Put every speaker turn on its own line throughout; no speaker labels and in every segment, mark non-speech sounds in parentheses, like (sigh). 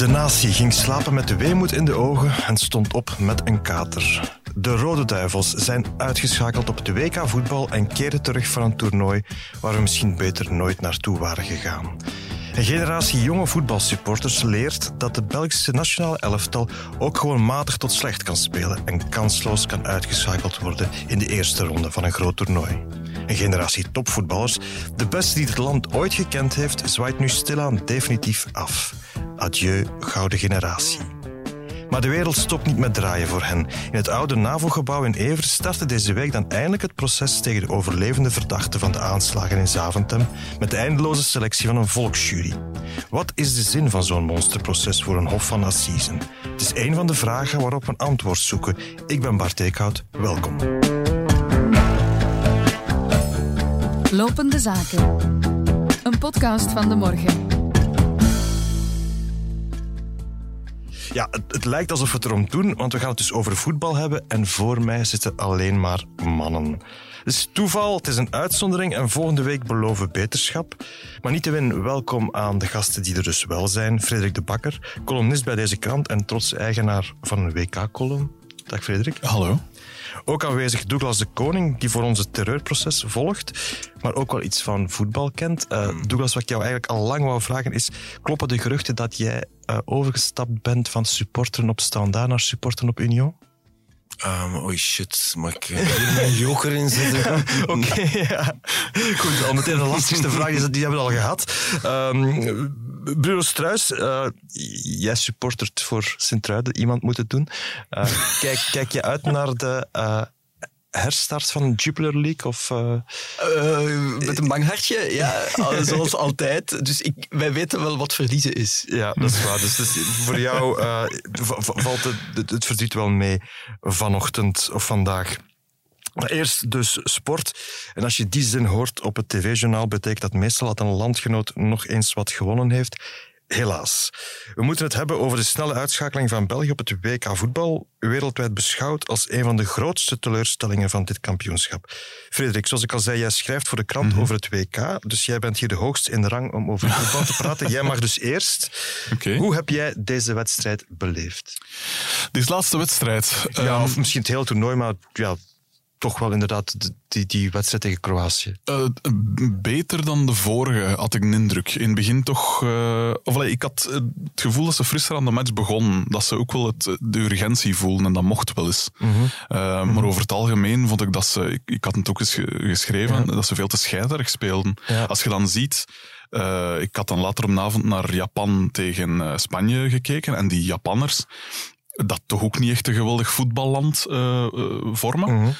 De natie ging slapen met de weemoed in de ogen en stond op met een kater. De Rode Duivels zijn uitgeschakeld op de WK voetbal en keren terug van een toernooi waar we misschien beter nooit naartoe waren gegaan. Een generatie jonge voetbalsupporters leert dat de Belgische nationale elftal ook gewoon matig tot slecht kan spelen en kansloos kan uitgeschakeld worden in de eerste ronde van een groot toernooi. Een generatie topvoetballers, de beste die het land ooit gekend heeft, zwaait nu stilaan definitief af. Adieu, gouden generatie. Maar de wereld stopt niet met draaien voor hen. In het oude NAVO-gebouw in Evers startte deze week dan eindelijk het proces tegen de overlevende verdachten van de aanslagen in Zaventem met de eindeloze selectie van een volksjury. Wat is de zin van zo'n monsterproces voor een hof van assisen? Het is een van de vragen waarop we antwoord zoeken. Ik ben Bart Eekhout, welkom.
Lopende Zaken. Een podcast van de morgen.
Ja, het, lijkt alsof we het erom doen, want we gaan het dus over voetbal hebben en voor mij zitten alleen maar mannen. Het is toeval, het is een uitzondering en volgende week beloven beterschap. Maar niet te win, welkom aan de gasten die er dus wel zijn. Frederik de Bakker, columnist bij deze krant en trots eigenaar van een WK-column. Dag Frederik.
Hallo.
Ook aanwezig Douglas de Koning, die voor ons het terreurproces volgt, maar ook wel iets van voetbal kent. Uh, Douglas, wat ik jou eigenlijk al lang wou vragen is, kloppen de geruchten dat jij uh, overgestapt bent van supporteren op Standaard naar supporteren op Union?
Um, oh shit, mag ik hier mijn joker in zetten? (laughs)
Oké, okay, ja. Goed, al meteen de lastigste vraag, is dat die hebben we al gehad. Um, Bruno Struis, uh, jij supportert voor Sint-Truiden, iemand moet het doen. Uh, (laughs) kijk, kijk je uit naar de uh, herstart van Jupiler League? Of,
met een bang hartje, ja, (laughs) zoals altijd. Dus ik, wij weten wel wat verliezen is.
Ja, dat is waar. Dus, dus voor jou valt het, het verdriet wel mee vanochtend of vandaag. Maar eerst dus sport. En als je die zin hoort op het tv-journaal, betekent dat meestal dat een landgenoot nog eens wat gewonnen heeft. Helaas. We moeten het hebben over de snelle uitschakeling van België op het WK voetbal, wereldwijd beschouwd als een van de grootste teleurstellingen van dit kampioenschap. Frederik, zoals ik al zei, jij schrijft voor de krant mm -hmm. over het WK, dus jij bent hier de hoogste in de rang om over voetbal te praten. Jij mag dus eerst.
Okay.
Hoe heb jij deze wedstrijd beleefd?
Deze laatste wedstrijd?
Ja, um... of misschien het hele toernooi, maar ja, toch wel inderdaad die, die wedstrijd tegen Kroatië.
Uh, beter dan de vorige, had ik een indruk. In het begin toch... Uh, of, allee, ik had het gevoel dat ze frisser aan de match begonnen. Dat ze ook wel het, de urgentie voelden en dat mocht wel eens. Mm -hmm. uh, mm -hmm. Maar over het algemeen vond ik dat ze... Ik, ik had het ook eens geschreven, ja. dat ze veel te scheiderig speelden. Ja. Als je dan ziet... Uh, ik had dan later op de avond naar Japan tegen uh, Spanje gekeken. En die Japanners, dat toch ook niet echt een geweldig voetballand uh, vormen. Mm -hmm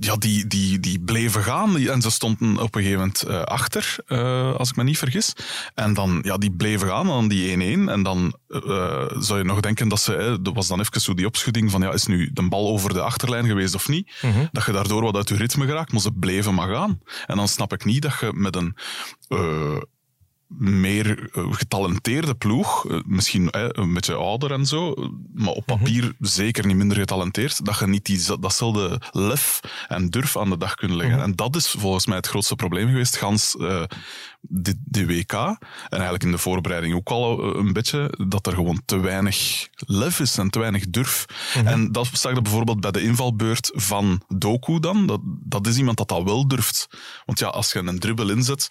ja, die, die, die bleven gaan en ze stonden op een gegeven moment uh, achter, uh, als ik me niet vergis. En dan, ja, die bleven gaan aan die 1-1. En dan uh, zou je nog denken dat ze, dat was dan even zo die opschudding van, ja, is nu de bal over de achterlijn geweest of niet? Mm -hmm. Dat je daardoor wat uit je ritme geraakt, maar ze bleven maar gaan. En dan snap ik niet dat je met een meer getalenteerde ploeg, misschien een beetje ouder en zo, maar op papier mm -hmm. zeker niet minder getalenteerd, dat je niet die, datzelfde lef en durf aan de dag kunt leggen. Mm -hmm. En dat is volgens mij het grootste probleem geweest, gans uh, de, de, WK, en eigenlijk in de voorbereiding ook al een beetje, dat er gewoon te weinig lef is en te weinig durf. Mm -hmm. En dat zag je bijvoorbeeld bij de invalbeurt van Doku dan, dat, dat is iemand dat dat wel durft. Want ja, als je een dribbel inzet,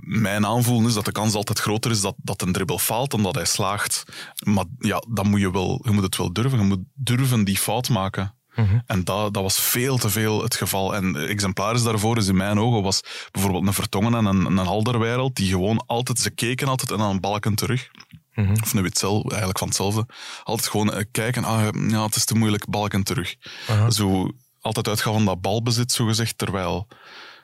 mijn aanvoelen is dat de kans altijd groter is dat, dat een dribbel faalt dan dat hij slaagt. Maar ja, dan moet je wel, je moet het wel durven. Je moet durven die fout maken. Mm -hmm. En dat, dat was veel te veel het geval. En exemplaris daarvoor is in mijn ogen was bijvoorbeeld een Vertongen en een, een Halderwereld die gewoon altijd, ze keken altijd en dan een balken terug. Mm -hmm. Of een Witzel, eigenlijk van hetzelfde. Altijd gewoon kijken, ah, ja, het is te moeilijk, balken terug. Uh -huh. Zo altijd uitgaan van dat balbezit, zo gezegd, terwijl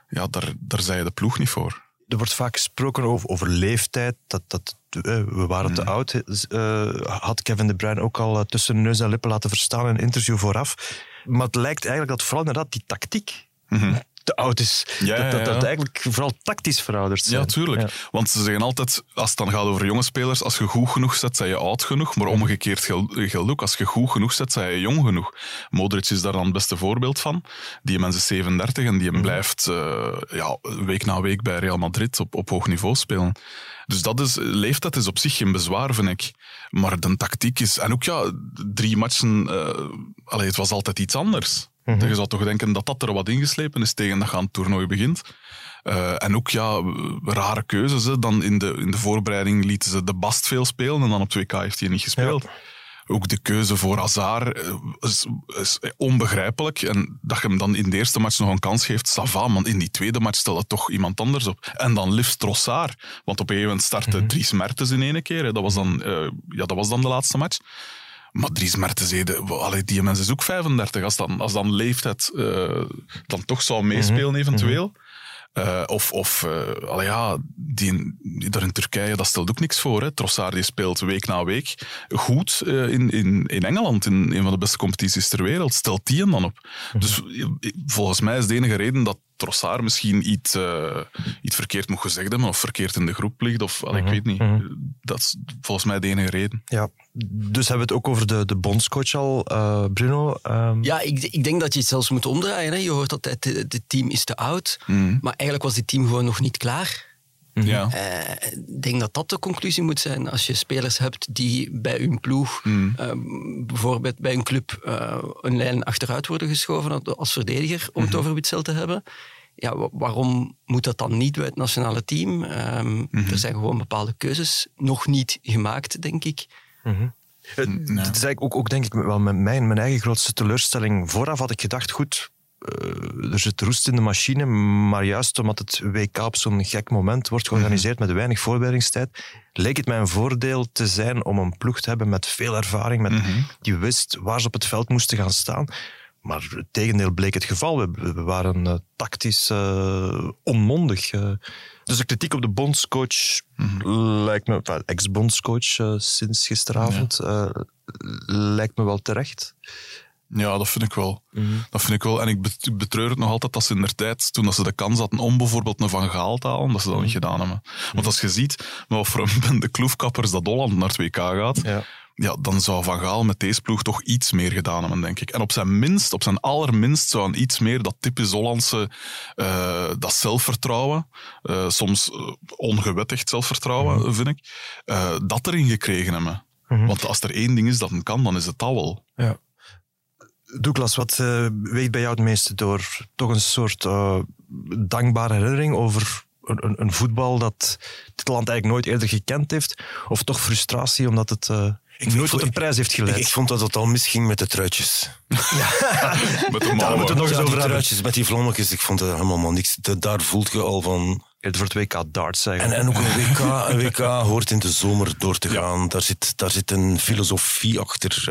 ja, daar, daar zei je de ploeg niet voor
er wordt vaak gesproken over, over leeftijd. Dat, dat, uh, we waren mm. te oud. Uh, had Kevin De Bruyne ook al tussen neus en lippen laten verstaan in een interview vooraf. Maar het lijkt eigenlijk dat vooral inderdaad die tactiek, mm -hmm. Te oud is.
Ja,
dat, dat, eigenlijk vooral tactisch verouderd zijn.
Ja, tuurlijk.
Ja.
Want ze zeggen altijd, als het dan gaat over jonge spelers, als je goed genoeg zet, zijn je oud genoeg. Maar omgekeerd geldt ook, als je goed genoeg zet, zijn je jong genoeg. Modric is daar dan het beste voorbeeld van. Die mens is 37 en die blijft eh, ja, week na week bij Real Madrid op, op hoog niveau spelen. Dus dat is, leeftijd is op zich geen bezwaar, vind ik. Maar de tactiek is... En ook ja, drie matchen... allee, het was altijd iets anders. Je zou toch denken dat dat er wat ingeslepen is tegen dat je aan het toernooi begint. Eh, en ook ja, rare keuzes. Hè. Dan in de, in de voorbereiding lieten ze de Bast veel spelen en dan op 2K heeft hij niet gespeeld. Ook de keuze voor Hazard eh, is, is onbegrijpelijk. En dat je hem dan in de eerste match nog een kans geeft, Sava, maar in die tweede match stelde toch iemand anders op. En dan liefst Trossard. Want op een gegeven moment startte Dries Mertens in één keer. hè. Dat was, dan, eh, ja, dat was dan de laatste match. Maar Dries Mertens, hè, de- allee, die mens is ook 35. Als dan, als dan leeftijd eh, dan toch zou meespelen eventueel. Eh, of of allee, ja, die, die daar in Turkije, dat stelt ook niks voor. Hè. Trossard die speelt week na week goed in, in, in Engeland, in een van de beste competities ter wereld. Stelt die hem dan op. Dus eh, volgens mij is de enige reden dat Trossard misschien iets, eh, iets verkeerd moet gezegd hebben of verkeerd in de groep ligt. Of, ik weet niet. Dat is volgens mij de enige reden.
Ja. Dus hebben we het ook over de, de bondscoach al, eh, Bruno. Ehm,
Ja, ik, ik denk dat je het zelfs moet omdraaien. Hè. Je hoort altijd, het het team is te oud.
Mhm.
Maar eigenlijk was dit team gewoon nog niet klaar.
Ja.
Eh, ik denk dat dat de conclusie moet zijn. Als je spelers hebt die bij hun ploeg,
Mhm.
eh, bijvoorbeeld bij een club, eh, een lijn achteruit worden geschoven als verdediger, om
Mhm.
het over Witzel te hebben. Ja, wa- waarom moet dat dan niet bij het nationale team? Ehm,
Mhm.
Er zijn gewoon bepaalde keuzes nog niet gemaakt, denk ik.
Het, het is eigenlijk ook, ook denk ik wel mijn, mijn, mijn eigen grootste teleurstelling. Vooraf had ik gedacht, goed, er zit roest in de machine, maar juist omdat het WK op zo'n gek moment wordt georganiseerd met weinig voorbereidingstijd, leek het mij een voordeel te zijn om een ploeg te hebben met veel ervaring, met, die wist waar ze op het veld moesten gaan staan. Maar het tegendeel bleek het geval. We, we waren eh, tactisch eh, onmondig. eh. dus de kritiek op de bondscoach lijkt me, enfin, ex-bondscoach eh, sinds gisteravond, eh, lijkt me wel terecht.
Ja, dat vind ik wel. Dat vind ik wel. En ik bet- ik betreur het nog altijd dat ze in der tijd, toen dat ze de kans hadden om bijvoorbeeld een Van Gaal te halen, dat ze dat niet gedaan hebben. Want als je ziet, wat voor een bende kloefkappers dat Holland naar het WK gaat,
Ja.
ja, dan zou Van Gaal met deze ploeg toch iets meer gedaan hebben, denk ik. En op zijn minst, op zijn allerminst, zou een iets meer dat typisch Hollandse, eh, dat zelfvertrouwen, eh, soms eh, ongewettigd zelfvertrouwen, vind ik, dat erin gekregen hebben. Want als er één ding is dat hem kan, dan is het dat wel.
Ja. Douglas, wat eh, weegt bij jou het meeste door? Toch een soort eh, dankbare herinnering over een, een, een voetbal dat dit land eigenlijk nooit eerder gekend heeft? Of toch frustratie omdat het eh, nooit
vond-
tot een prijs heeft
Ik,
geleid?
ik vond dat het al misging met de truitjes. (laughs)
Met de
Daar moeten we het nog eens
Ja,
over hebben.
truitjes met die vlammetjes, ik vond dat helemaal niks. Da- Daar voelt je al van...
Voor het WK darts
En,
eigenlijk.
en ook een WK, een WK hoort in de zomer door te gaan. Daar, zit, daar zit een filosofie achter.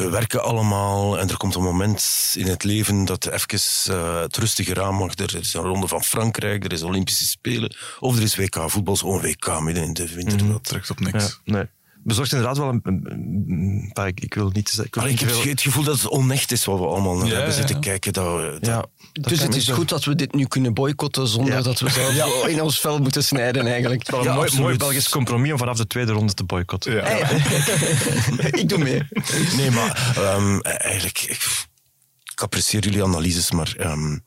We werken allemaal en er komt een moment in het leven dat even eh, het rustiger aan mag. Er is een ronde van Frankrijk, er is Olympische Spelen. Of er is WK voetbal, zo'n WK midden in de winter. Dat-
trekt op niks.
Ja, nee. Bezorgt inderdaad wel een... een- een- een- ik, ik wil niet zeggen... Ik, wil
Maar ik heb
veel-
het gevoel dat het onecht is wat we allemaal naar
Ja,
hebben
ja,
zitten
ja.
kijken. Dat we, dat-
ja, dat
Dus het is goed dat we dit nu kunnen boycotten zonder
Ja.
dat we zelf (laughs) in ons vel moeten snijden eigenlijk.
Wel een mooi, mooi Belgisch compromis om vanaf de tweede ronde te boycotten.
Ja. (laughs)
ik doe mee.
Nee, maar ehm, eigenlijk, ik, ik apprecieer jullie analyses, maar ehm,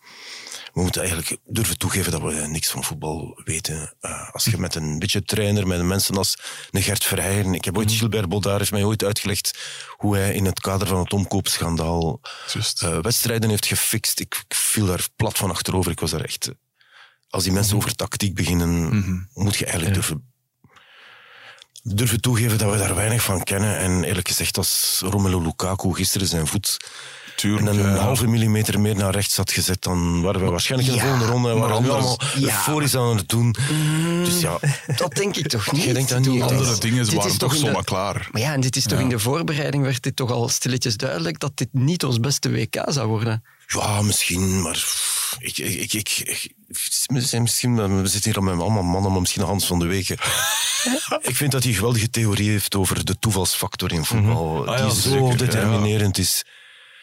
we moeten eigenlijk durven toegeven dat we niks van voetbal weten. Eh, als je met een beetje trainer, met mensen als een Gert Verheijen... Ik heb ooit, Gilbert Baudard heeft mij ooit uitgelegd hoe hij in het kader van het omkoopschandaal eh, wedstrijden heeft gefixt. Ik, ik viel daar plat van achterover. Ik was daar echt... eh, Als die mensen over tactiek beginnen, moet je eigenlijk durven durven toegeven dat we daar weinig van kennen. En eerlijk gezegd, als Romelu Lukaku gisteren zijn voet
Tuurlijk.
en een
ja.
halve millimeter meer naar rechts had gezet, dan waren we waarschijnlijk in de
Ja,
volgende ronde. We waren nu
anders-
allemaal
Ja.
euforisch aan het doen. Dus ja,
Dat denk ik toch niet.
Jij denkt dat niet?
Andere dingen
Dit
waren
is
toch zomaar klaar.
Maar ja, en dit is toch in de voorbereiding werd dit toch al stilletjes duidelijk dat dit niet ons beste WK zou worden.
ja, misschien, maar ik, ik, ik, ik, misschien, misschien- we zitten hier al met allemaal mannen, maar misschien Hans van de Weken. (laughs) ik vind dat hij een geweldige theorie heeft over de toevalsfactor in voetbal,
Ah ja,
die zo
zeker, ja.
determinerend is.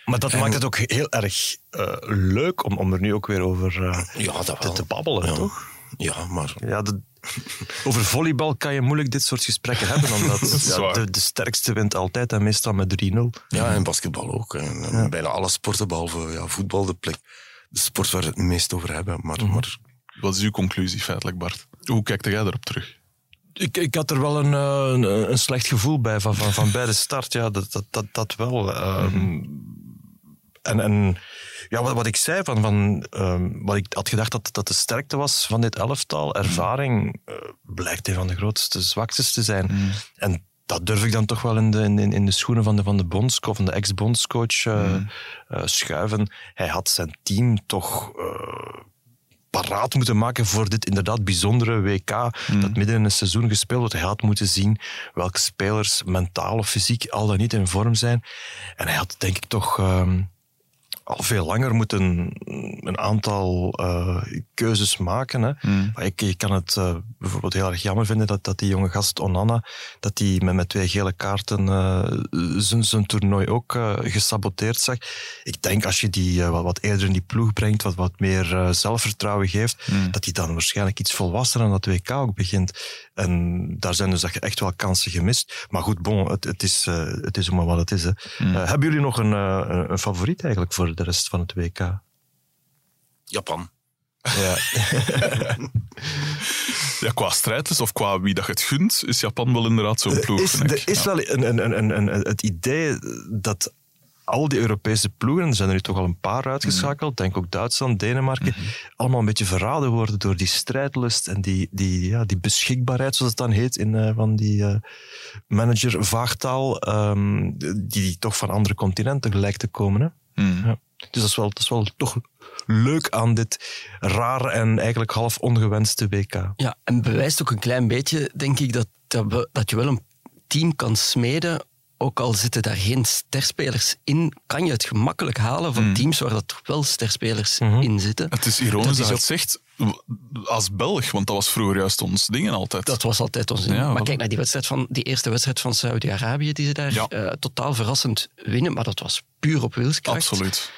Maar dat maakt het ook heel erg uh, leuk om, om er nu ook weer over uh,
ja, dat
te, te, babbelen,
ja.
toch?
Ja, maar...
Ja, de, (laughs) over volleybal kan je moeilijk dit soort gesprekken (laughs) hebben, omdat ja, de, de, sterkste wint altijd en meestal met 3-0.
Ja, en basketbal ook. En, en bijna alle sporten, behalve ja, voetbal, de, plek, de sport waar we het meest over hebben. Maar, mm -hmm. maar...
Wat is uw conclusie feitelijk, Bart? Hoe kijkt jij erop terug?
Ik, ik had er wel een, een, een slecht gevoel bij van, van, van bij de start. Ja, dat, dat, dat, dat wel. Um, mm-hmm. En, en ja, wat, wat ik zei, van, van, um, wat ik had gedacht dat, dat de sterkte was van dit elftal, ervaring, uh, blijkt een van de grootste zwaktes te zijn. Mm. En dat durf ik dan toch wel in de, in, in de schoenen van de, van de bondscoach, van de ex-bondscoach uh, mm. uh, schuiven. Hij had zijn team toch paraat moeten maken voor dit inderdaad bijzondere WK mm. dat midden in een seizoen gespeeld wordt. Hij had moeten zien welke spelers mentaal of fysiek al dan niet in vorm zijn. En hij had denk ik toch... Um, al veel langer moeten een aantal uh, keuzes maken. Hè. Mm. Ik, je kan het uh, bijvoorbeeld heel erg jammer vinden dat, dat die jonge gast Onana, dat die met, met twee gele kaarten uh, zijn, zijn toernooi ook gesaboteerd zag. Ik denk als je die wat, wat eerder in die ploeg brengt, wat, wat meer zelfvertrouwen geeft, mm. dat hij dan waarschijnlijk iets volwassener aan dat WK ook begint. En daar zijn dus echt wel kansen gemist. Maar goed, bon, het, het, is, het is maar wat het is. Hè. Mm. hebben jullie nog een, een favoriet eigenlijk voor de rest van het WK?
Japan.
Ja. (laughs)
ja, qua strijdlust of qua wie dat het gunt, is Japan wel inderdaad zo'n ploeg.
Is, er is ja. wel een, een, een, een, het idee dat al die Europese ploegen, er zijn er nu toch al een paar uitgeschakeld, mm. denk ook Duitsland, Denemarken, mm -hmm. allemaal een beetje verraden worden door die strijdlust en die, die, ja, die beschikbaarheid, zoals het dan heet, in, uh, van die uh, manager vaagtaal, um, die, die toch van andere continenten lijkt te komen. Hè?
Mm.
Ja. Dus dat is, wel, dat is wel toch leuk aan dit rare en eigenlijk half ongewenste WK.
Ja, en bewijst ook een klein beetje, denk ik, dat, dat, dat je wel een team kan smeden ook al zitten daar geen sterspelers in, kan je het gemakkelijk halen van mm. teams waar dat toch wel sterspelers
Mhm.
mm -hmm. in zitten.
Het is ironisch dat, dat je het zegt, als Belg, want dat was vroeger juist ons dingen altijd.
Dat was altijd ons ding. Ja, maar kijk naar die, wedstrijd van, die eerste wedstrijd van Saudi-Arabië, die ze daar ja. uh, totaal verrassend winnen, maar dat was puur op wilskracht.
Absoluut.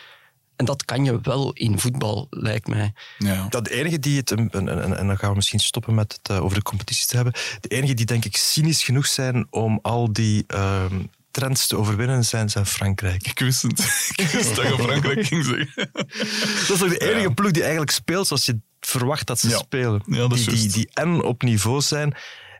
En dat kan je wel in voetbal, lijkt mij.
Ja.
Dat de enige die het, en, en, en dan gaan we misschien stoppen met het uh, over de competitie te hebben, de enige die denk ik cynisch genoeg zijn om al die uh, trends te overwinnen zijn, zijn Frankrijk.
Ik wist het. (laughs) Ik wist dat je Frankrijk (laughs) ging zeggen.
Dat is toch de enige ja. ploeg die eigenlijk speelt zoals je verwacht dat ze
ja.
spelen.
Ja, dat
die, die, die en op niveau zijn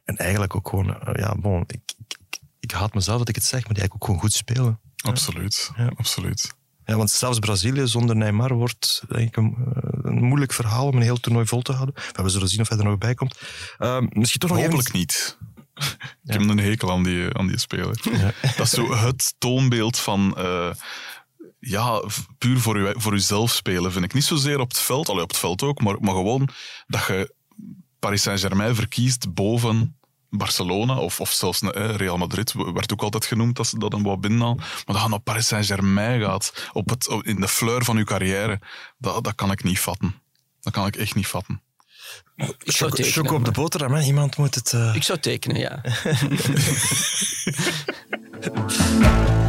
en eigenlijk ook gewoon, uh, ja, bon, ik, ik, ik, ik haat mezelf dat ik het zeg, maar die eigenlijk ook gewoon goed spelen.
Absoluut,
Ja.
absoluut.
Ja, want zelfs Brazilië zonder Neymar wordt denk ik een, een, moeilijk verhaal om een heel toernooi vol te houden. Maar we zullen zien of hij er nog bij komt. Uh, misschien toch nog
Hopelijk
even...
niet. Ik heb een hekel aan die, aan die speler. (laughs)
Ja.
Dat is zo het toonbeeld van... Uh, ja, puur voor, u, voor uzelf spelen, vind ik. Niet zozeer op het veld, allee, op het veld ook, maar, maar gewoon dat je Paris Saint-Germain verkiest boven Barcelona of, of zelfs eh, Real Madrid werd ook altijd genoemd ze dat een wat binnenhaal. Maar dat je naar Paris Saint-Germain gaat, op het, op, in de fleur van je carrière, dat, dat kan ik niet vatten. Dat kan ik echt niet vatten.
Choco op de boterham, hè? iemand moet het... Uh...
Ik zou tekenen, ja. (laughs) (laughs)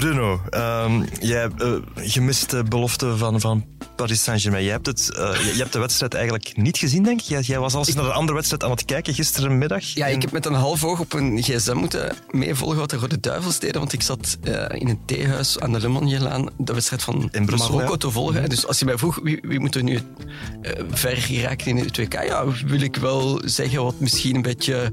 Bruno, um, jij uh, gemist de belofte van, van Paris Saint-Germain. Jij hebt, het, uh, je, je hebt de wedstrijd eigenlijk niet gezien, denk ik. Jij, jij was al ik... naar een andere wedstrijd aan het kijken gisterenmiddag.
Ja, ik heb met een half oog op een gsm moeten meevolgen wat de Rode Duivels deden, want ik zat uh, in een theehuis aan de Le de wedstrijd van
in Brussel,
Marokko
ja.
te volgen. Dus als je mij vroeg wie, wie moet er nu ver geraken in het WK, ja, wil ik wel zeggen wat misschien een beetje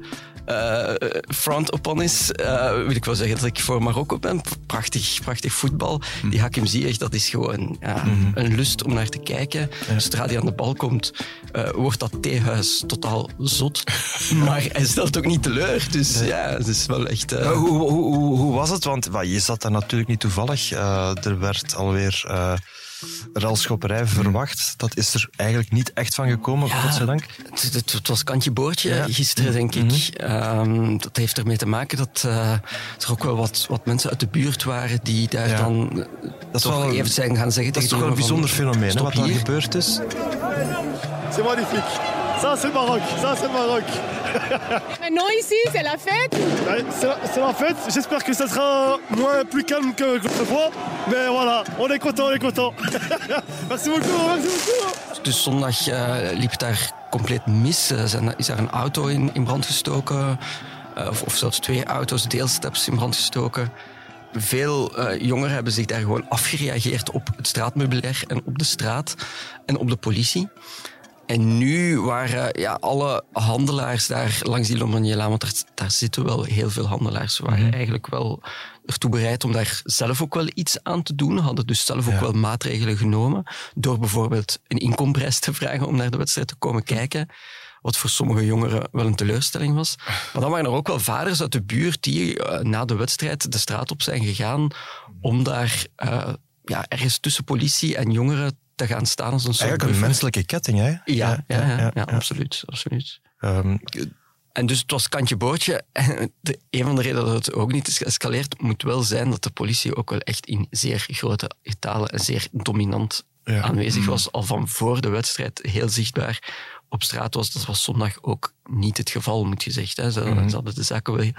uh, front upon is, uh, wil ik wel zeggen dat ik voor Marokko ben. Prachtig, prachtig voetbal. Mm. Die Hakim Ziyech, dat is gewoon ja, mm. een lust om naar te kijken. Ja. Zodra hij aan de bal komt, uh, wordt dat theehuis totaal zot. (laughs) maar hij stelt ook niet teleur. Dus ja, het is wel echt...
Hoe, hoe, hoe, hoe, was het? Want je zat daar natuurlijk niet toevallig. er werd alweer ralschopperij verwacht. Dat is er eigenlijk niet echt van gekomen,
ja,
godzijdank.
Het, het, het, was kantje boordje ja. gisteren, denk ik. Mm -hmm. um, dat heeft ermee te maken dat uh, er ook wel wat, wat mensen uit de buurt waren die daar ja. dan
dat
toch
wel,
even zijn gaan zeggen.
Dat is toch wel een bijzonder fenomeen, wat daar gebeurd is.
C'est magnifique. Ça, c'est le Maroc. Ça, c'est le Maroc. (laughs)
Maintenant, ici, c'est la fête.
Ouais, C'est la, fête. J'espère que ça sera moins plus calme que l'autre Mais voilà, on est content, on est content. (laughs) merci beaucoup, merci beaucoup.
Dus zondag eh, liep het daar compleet mis. Er zijn- is daar een auto in, in brand gestoken. Eh, of, of zelfs twee auto's, deelsteps in brand gestoken. Veel eh, jongeren hebben zich daar gewoon afgereageerd op het straatmeubilair en op de straat en op de politie. En nu waren ja, alle handelaars daar langs die Lomaniela, want daar, daar zitten wel heel veel handelaars, waren eigenlijk wel ertoe bereid om daar zelf ook wel iets aan te doen. Hadden dus zelf ook wel maatregelen genomen. Door bijvoorbeeld een inkomprijs te vragen om naar de wedstrijd te komen kijken. Wat voor sommige jongeren wel een teleurstelling was. Maar dan waren er ook wel vaders uit de buurt die eh, na de wedstrijd de straat op zijn gegaan om daar eh, ja, ergens tussen politie en jongeren te gaan staan als een soort
Eigenlijk een menselijke ketting, hè?
Ja, ja, ja, ja, absoluut. absoluut.
Ehm,
En dus het was kantje bootje. En de, een van de redenen dat het ook niet is geëscaleerd, moet wel zijn dat de politie ook wel echt in zeer grote getalen en zeer dominant aanwezig was. Al van voor de wedstrijd heel zichtbaar op straat was. Dat was zondag ook niet het geval, moet gezegd. Hè. Ze, ze hadden de zaken wel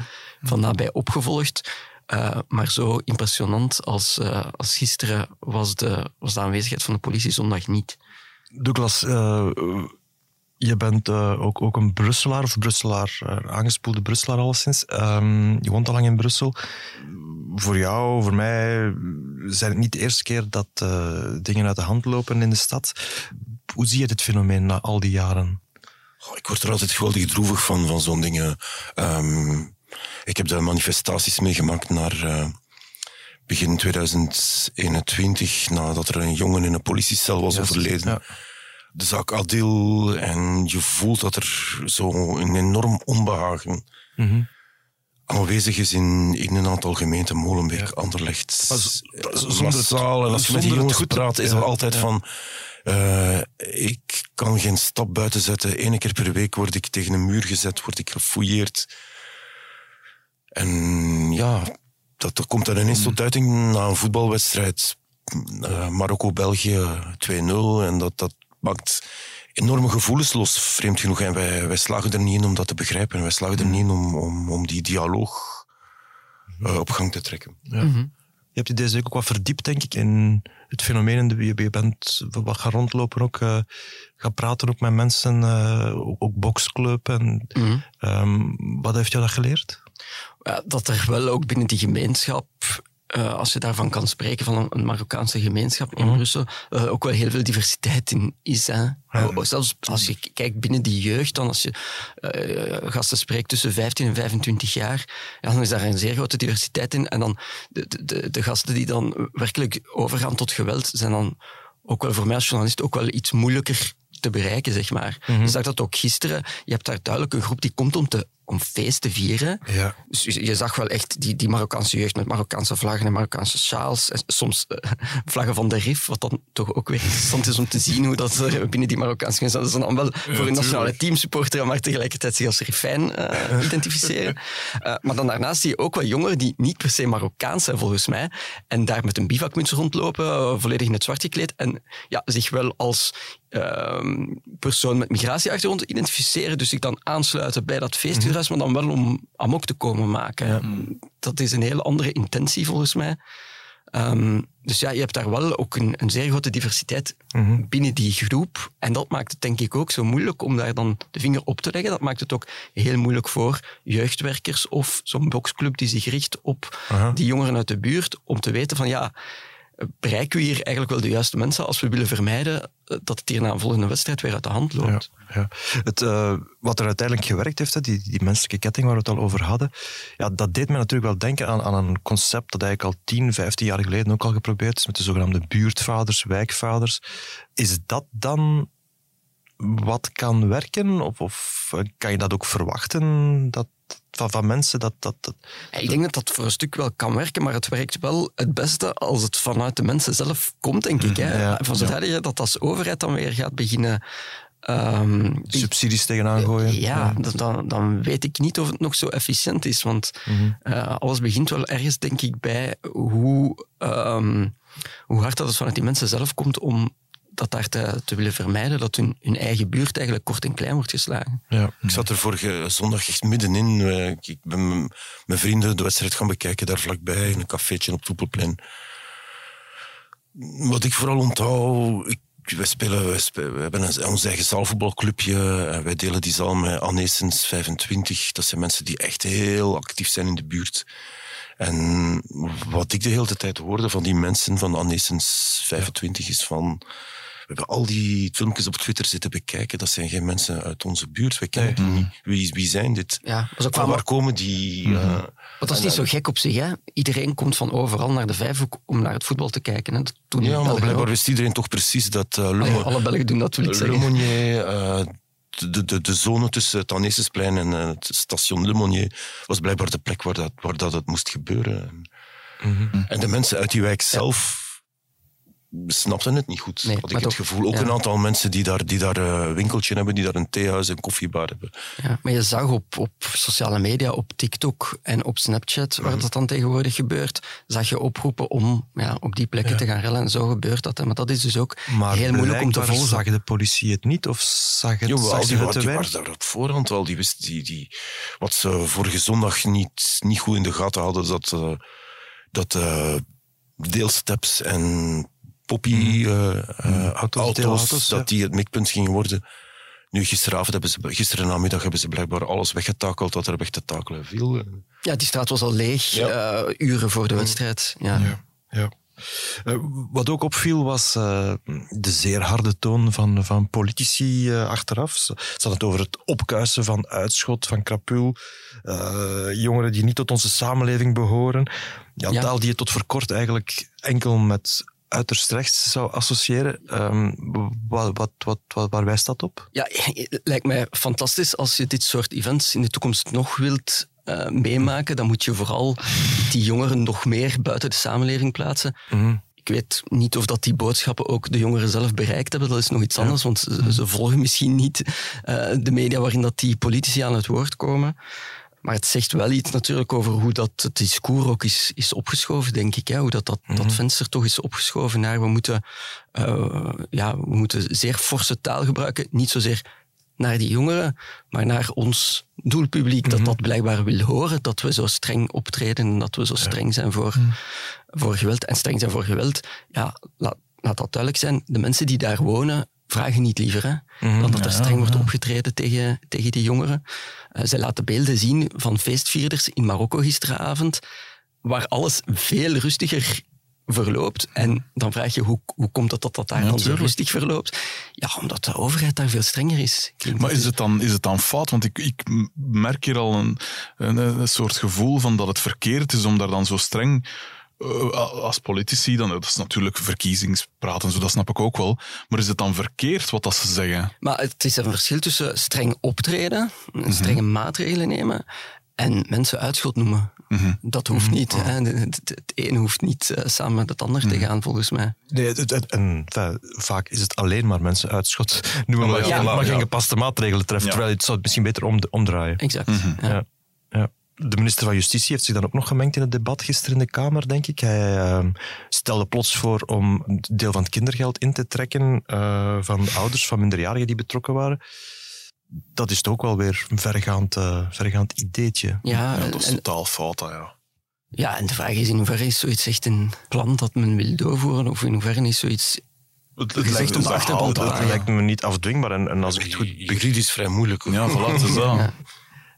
van nabij opgevolgd. Eh, maar zo impressionant als, eh, als gisteren was de, was de aanwezigheid van de politie zondag niet.
Douglas, eh, je bent eh, ook, ook een Brusselaar, of Brusselaar, eh, aangespoelde Brusselaar alleszins. Ehm, je woont al lang in Brussel. Voor jou, voor mij, zijn het niet de eerste keer dat eh, dingen uit de hand lopen in de stad. Hoe zie je dit fenomeen na al die jaren?
Goh, ik word er altijd geweldig droevig van, van zo'n dingen. Ehm, ik heb de manifestaties meegemaakt naar eh, begin 2021, nadat er een jongen in een politiecel was overleden.
Ja.
De zaak Adil, en je voelt dat er zo een enorm onbehagen
Mhm.
aanwezig is in, in een aantal gemeenten, Molenbeek, Anderlecht,
Maar z-
eh, Massaal. En als je met die jongens
goed
praat, is
ja,
er altijd
ja.
van... eh, ik kan geen stap buiten zetten. Eén keer per week word ik tegen een muur gezet, word ik gefouilleerd. En ja, dat, dat komt dan ineens tot uiting na een voetbalwedstrijd. Eh, Marokko-België 2-0. En dat, dat maakt enorme gevoelens los, vreemd genoeg. En wij, wij slagen er niet in om dat te begrijpen. Wij slagen er niet in om, om, om die dialoog eh, op gang te trekken.
Je hebt je deze week ook wat verdiept, denk ik, in het fenomeen. En de- Je je bent wat gaan rondlopen ook, eh, gaan praten ook met mensen, eh, ook, ook boxclub. En, ehm, wat heeft jou dat geleerd?
Dat er wel ook binnen die gemeenschap, eh, als je daarvan kan spreken, van een, Marokkaanse gemeenschap in Brussel, eh, ook wel heel veel diversiteit in is. Hè. Oh, Zelfs als je kijkt binnen die jeugd, dan als je eh, gasten spreekt tussen 15 en 25 jaar, ja, dan is daar een zeer grote diversiteit in. En dan de, de- de, gasten die dan werkelijk overgaan tot geweld, zijn dan ook wel voor mij als journalist ook wel iets moeilijker te bereiken, zeg maar. Je zag dat ook gisteren. Je hebt daar duidelijk een groep die komt om, te, om feest te vieren.
Ja.
Dus je, je zag wel echt die, die Marokkaanse jeugd met Marokkaanse vlaggen en Marokkaanse sjaals. En soms eh, (laughs) vlaggen van de RIF, wat dan toch ook weer interessant is om te zien hoe dat er binnen die Marokkaanse gemeenschap... Dat is dan wel voor een nationale teamsupporter, maar tegelijkertijd zich als Rifijn eh, identificeren. (laughs) Eh, maar dan daarnaast zie je ook wel jongeren die niet per se Marokkaans zijn, volgens mij. En daar met een bivakmuts rondlopen, volledig in het zwart gekleed. En ja, zich wel als ehm, persoon met migratieachtergrond identificeren. Dus zich dan aansluiten bij dat feestgedruis, maar dan wel om amok te komen maken. Dat is een hele andere intentie, volgens mij. Ehm, dus ja, je hebt daar wel ook een, een zeer grote diversiteit binnen die groep. En dat maakt het denk ik ook zo moeilijk om daar dan de vinger op te leggen. Dat maakt het ook heel moeilijk voor jeugdwerkers of zo'n boxclub die zich richt op die jongeren uit de buurt, om te weten van ja, bereiken we hier eigenlijk wel de juiste mensen als we willen vermijden eh, dat het hier na een volgende wedstrijd weer uit de hand loopt.
Ja. Het, eh, wat er uiteindelijk gewerkt heeft, die, die menselijke ketting waar we het al over hadden, ja, dat deed me natuurlijk wel denken aan, aan een concept dat eigenlijk al 10, 15 jaar geleden ook al geprobeerd is met de zogenaamde buurtvaders, wijkvaders. Is dat dan wat kan werken? Of, of eh, kan je dat ook verwachten dat, van, van mensen? Dat, dat, dat,
Ja, Ik denk dat dat voor een stuk wel kan werken, maar het werkt wel het beste als het vanuit de mensen zelf komt, denk ik. Hè.
Ja,
Van zodra je dat als overheid dan weer gaat beginnen... ehm,
subsidies tegenaan gooien?
ja, dan- dan, weet ik niet of het nog zo efficiënt is. Want eh, alles begint wel ergens, denk ik, bij hoe, ehm, hoe hard dat het vanuit die mensen zelf komt om dat daar te, te willen vermijden, dat hun, hun eigen buurt eigenlijk kort en klein wordt geslagen.
Ja.
Ik zat er vorige zondag echt middenin. Eh, Ik ik ben met mijn vrienden de wedstrijd gaan bekijken daar vlakbij, in een cafeetje op Toepelplein. Wat ik vooral onthoud, ik, wij, spelen, wij, spelen, we hebben een, ons eigen zaalvoetbalclubje en wij delen die zaal met Annesens 25. Dat zijn mensen die echt heel actief zijn in de buurt. En wat ik de hele tijd hoorde van die mensen van Annesens 25 is van... We hebben al die filmpjes op Twitter zitten bekijken. Dat zijn geen mensen uit onze buurt. We kennen die niet. Wie, wie zijn dit?
Ja, dat is ook
Van waar komen die?
Mhm.
eh,
Want dat is niet zo gek op zich. Hè? Iedereen komt van overal naar de Vijfhoek om naar het voetbal te kijken. Hè? Dat doen
ja, maar blijkbaar wist iedereen toch precies dat uh,
Ah ja, alle Belgen doen dat, wil ik
Le
zeggen.
Monnier, eh, de, de, de zone tussen het en eh, het station Le Monnier was blijkbaar de plek waar dat, waar dat het moest gebeuren.
Mhm.
En de mensen uit die wijk zelf snapten het niet goed,
Nee,
had ik het
toch-
gevoel. Ook
ja.
een aantal mensen die daar, die daar eh, een winkeltje hebben, die daar een theehuis en koffiebar hebben.
Ja, maar je zag op, op sociale media, op TikTok en op Snapchat, waar
Mhm.
dat dan tegenwoordig gebeurt, zag je oproepen om ja, op die plekken te gaan rellen. En zo gebeurt dat. Hè. Maar dat is dus ook
Maar
heel moeilijk om te volgen.
zag de politie het niet of zag, het,
Jawel,
zag ze
die,
het
wa-
te
die
weinig?
waren daar op voorhand wel. Die wist, die, die, wat ze vorige zondag niet, niet goed in de gaten hadden, dat, eh, dat eh, deelsteps en poppy eh, eh, auto's,
Mhm.
dat die het mikpunt gingen worden. Nu, gisteravond hebben ze, gisteren namiddag hebben ze blijkbaar alles weggetakeld wat er weg te takelen viel.
Ja, die straat was al leeg,
Ja.
eh, uren voor de wedstrijd. Ja.
Ja. Ja. Eh, wat ook opviel was eh, de zeer harde toon van, van politici eh, achteraf. Ze hadden het over het opkuisen van uitschot, van krapul. eh, jongeren die niet tot onze samenleving behoren. Ja,
Ja.
Taal die je tot voor kort eigenlijk enkel met uiterst rechts zou associëren. Ehm, wat, wat, wat, wat, waar wijst dat op?
Ja, het lijkt mij fantastisch als je dit soort events in de toekomst nog wilt eh, meemaken. Dan moet je vooral die jongeren nog meer buiten de samenleving plaatsen. Ik weet niet of dat die boodschappen ook de jongeren zelf bereikt hebben. Dat is nog iets anders, want ze, ze volgen misschien niet eh, de media waarin dat die politici aan het woord komen. Maar het zegt wel iets natuurlijk over hoe dat het discours ook is, is opgeschoven, denk ik. Hè? Hoe dat, dat, dat venster toch is opgeschoven naar we moeten, eh, ja, we moeten zeer forse taal gebruiken. Niet zozeer naar die jongeren, maar naar ons doelpubliek dat dat blijkbaar wil horen. Dat we zo streng optreden en dat we zo streng zijn voor, voor geweld. En streng zijn voor geweld, ja, laat, laat dat duidelijk zijn. De mensen die daar wonen, vragen niet liever hè, dan dat er streng wordt opgetreden tegen, tegen die jongeren. Eh, zij laten beelden zien van feestvierders in Marokko gisteravond, waar alles veel rustiger verloopt. En dan vraag je, hoe, hoe komt het dat dat daar dan zo rustig verloopt? Ja, omdat de overheid daar veel strenger is.
Maar is het dan, is het dan fout? Want ik, ik merk hier al een, een, een soort gevoel van dat het verkeerd is om daar dan zo streng eh, als politici, dan, dat is natuurlijk verkiezingspraat en zo, dat snap ik ook wel. Maar is het dan verkeerd wat dat ze zeggen?
Maar het is een verschil tussen streng optreden,
Mhm.
strenge maatregelen nemen en mensen uitschot noemen.
Mhm.
Dat hoeft niet. Hè. Het, het ene hoeft niet eh, samen met het ander
Mhm.
te gaan, volgens mij.
Nee, het, het- en, enfin, vaak is het alleen maar mensen uitschot. Noemen maar,
Ja,
ja, maar geen gepaste maatregelen treft.
Ja.
Terwijl het zou het misschien beter om, omdraaien.
Exact.
Mhm.
ja.
De minister van Justitie heeft zich dan ook nog gemengd in het debat gisteren in de Kamer, denk ik. Hij ehm, stelde plots voor om een deel van het kindergeld in te trekken eh, van de ouders van minderjarigen die betrokken waren. Dat is toch ook wel weer een vergaand, eh, vergaand ideetje.
Ja,
Ja, dat is
en,
totaal fout, hè, ja.
ja, en de vraag is in hoeverre is zoiets echt een plan dat men wil doorvoeren, of in hoeverre is zoiets
Het,
gezegd om de achterban te
lijkt me niet afdwingbaar. En, en als ik het goed.
Juridisch vrij moeilijk. hoor.
Ja, voilà, het is (laughs) dat.
Ja.